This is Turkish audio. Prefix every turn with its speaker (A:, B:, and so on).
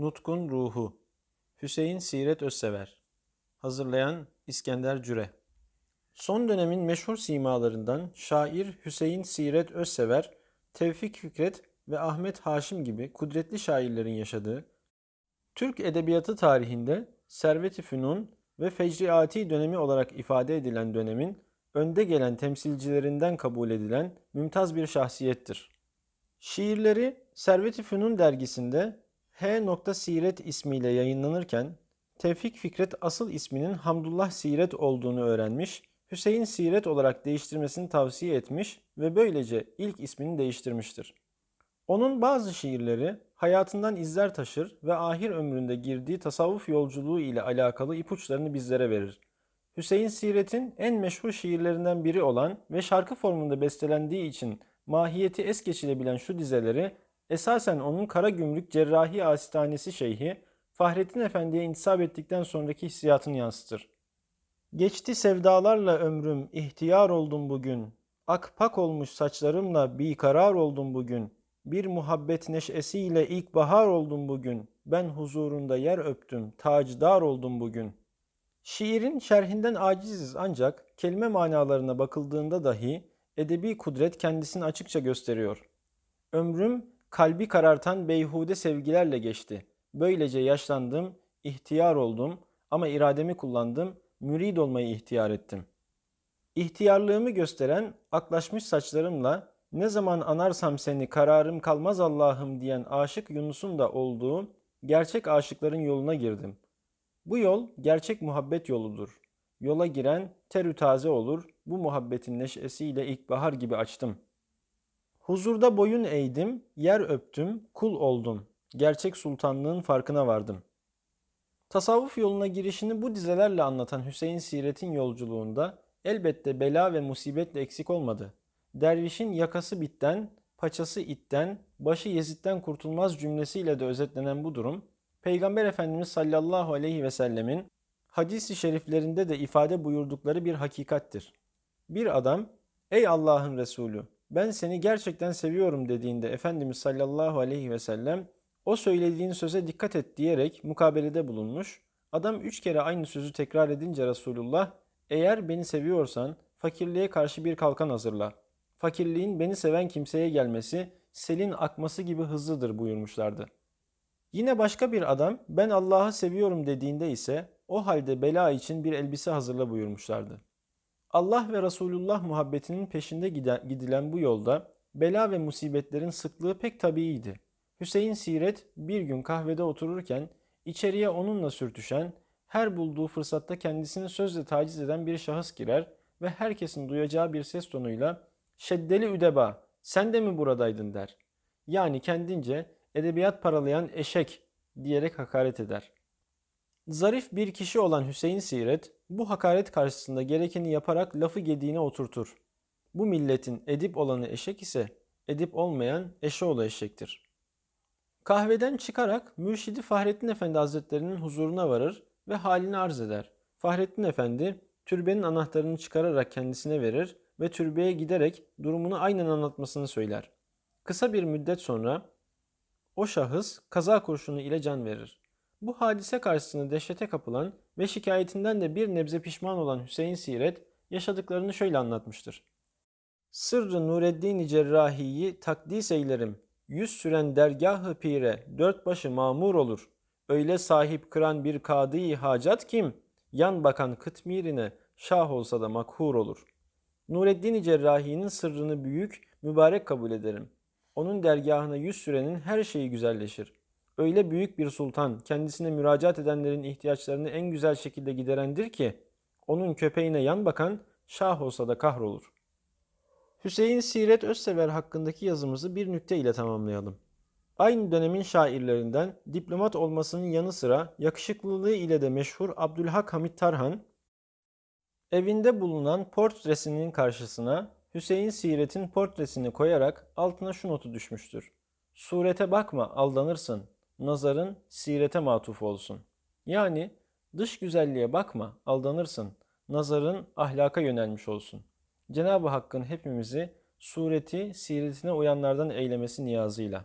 A: Nutkun Ruhu. Hüseyin Siret Özsever. Hazırlayan İskender Cüre. Son dönemin meşhur simalarından şair Hüseyin Siret Özsever, Tevfik Fikret ve Ahmet Haşim gibi kudretli şairlerin yaşadığı, Türk edebiyatı tarihinde Servet-i Fünun ve Fecriati dönemi olarak ifade edilen dönemin önde gelen temsilcilerinden kabul edilen mümtaz bir şahsiyettir. Şiirleri Servet-i Fünun dergisinde H. Siret ismiyle yayınlanırken Tevfik Fikret asıl isminin Hamdullah Siret olduğunu öğrenmiş, Hüseyin Siret olarak değiştirmesini tavsiye etmiş ve böylece ilk ismini değiştirmiştir. Onun bazı şiirleri hayatından izler taşır ve ahir ömründe girdiği tasavvuf yolculuğu ile alakalı ipuçlarını bizlere verir. Hüseyin Siret'in en meşhur şiirlerinden biri olan ve şarkı formunda bestelendiği için mahiyeti es geçilebilen şu dizeleri esasen onun Karagümrük Cerrahi Asistanesi Şeyhi Fahrettin Efendi'ye intisap ettikten sonraki hissiyatını yansıtır. Geçti sevdalarla ömrüm, ihtiyar oldum bugün. Ak pak olmuş saçlarımla bir karar oldum bugün. Bir muhabbet neşesiyle ilk bahar oldum bugün. Ben huzurunda yer öptüm, tacdar oldum bugün. Şiirin şerhinden aciziz ancak kelime manalarına bakıldığında dahi edebi kudret kendisini açıkça gösteriyor. Ömrüm kalbi karartan beyhude sevgilerle geçti. Böylece yaşlandım, ihtiyar oldum ama irademi kullandım, mürid olmayı ihtiyar ettim. İhtiyarlığımı gösteren aklaşmış saçlarımla ne zaman anarsam seni kararım kalmaz Allah'ım diyen aşık Yunus'un da olduğu gerçek aşıkların yoluna girdim. Bu yol gerçek muhabbet yoludur. Yola giren terü taze olur, bu muhabbetin neşesiyle ilkbahar gibi açtım. Huzurda boyun eğdim, yer öptüm, kul oldum. Gerçek sultanlığın farkına vardım. Tasavvuf yoluna girişini bu dizelerle anlatan Hüseyin Siret'in yolculuğunda elbette bela ve musibetle eksik olmadı. Dervişin yakası bitten, paçası itten, başı Yezid'den kurtulmaz cümlesiyle de özetlenen bu durum, Peygamber Efendimiz sallallahu aleyhi ve sellemin hadis-i şeriflerinde de ifade buyurdukları bir hakikattir. Bir adam, ey Allah'ın Resulü ben seni gerçekten seviyorum dediğinde Efendimiz sallallahu aleyhi ve sellem o söylediğin söze dikkat et diyerek mukabelede bulunmuş. Adam üç kere aynı sözü tekrar edince Resulullah eğer beni seviyorsan fakirliğe karşı bir kalkan hazırla. Fakirliğin beni seven kimseye gelmesi selin akması gibi hızlıdır buyurmuşlardı. Yine başka bir adam ben Allah'ı seviyorum dediğinde ise o halde bela için bir elbise hazırla buyurmuşlardı. Allah ve Resulullah muhabbetinin peşinde gidilen bu yolda bela ve musibetlerin sıklığı pek tabiiydi. Hüseyin Siret bir gün kahvede otururken içeriye onunla sürtüşen, her bulduğu fırsatta kendisini sözle taciz eden bir şahıs girer ve herkesin duyacağı bir ses tonuyla ''Şeddeli Üdeba, sen de mi buradaydın?'' der. Yani kendince edebiyat paralayan eşek diyerek hakaret eder. Zarif bir kişi olan Hüseyin Siret bu hakaret karşısında gerekeni yaparak lafı gediğine oturtur. Bu milletin edip olanı eşek ise edip olmayan eşeğoğlu eşektir. Kahveden çıkarak Mürşidi Fahrettin Efendi Hazretlerinin huzuruna varır ve halini arz eder. Fahrettin Efendi türbenin anahtarını çıkararak kendisine verir ve türbeye giderek durumunu aynen anlatmasını söyler. Kısa bir müddet sonra o şahıs kaza kurşunu ile can verir. Bu hadise karşısında dehşete kapılan ve şikayetinden de bir nebze pişman olan Hüseyin Siret yaşadıklarını şöyle anlatmıştır. Sırrı Nureddin Cerrahi'yi takdis eylerim. Yüz süren dergahı pire dört başı mamur olur. Öyle sahip kıran bir kadı hacat kim? Yan bakan kıtmirine şah olsa da makhur olur. Nureddin Cerrahi'nin sırrını büyük, mübarek kabul ederim. Onun dergahına yüz sürenin her şeyi güzelleşir. Öyle büyük bir sultan kendisine müracaat edenlerin ihtiyaçlarını en güzel şekilde giderendir ki onun köpeğine yan bakan şah olsa da kahrolur. Hüseyin Siret Özsever hakkındaki yazımızı bir nükte ile tamamlayalım. Aynı dönemin şairlerinden diplomat olmasının yanı sıra yakışıklılığı ile de meşhur Abdülhak Hamit Tarhan, evinde bulunan portresinin karşısına Hüseyin Siret'in portresini koyarak altına şu notu düşmüştür. Surete bakma aldanırsın, nazarın sirete matuf olsun. Yani dış güzelliğe bakma, aldanırsın. Nazarın ahlaka yönelmiş olsun. Cenab-ı Hakk'ın hepimizi sureti, siretine uyanlardan eylemesi niyazıyla.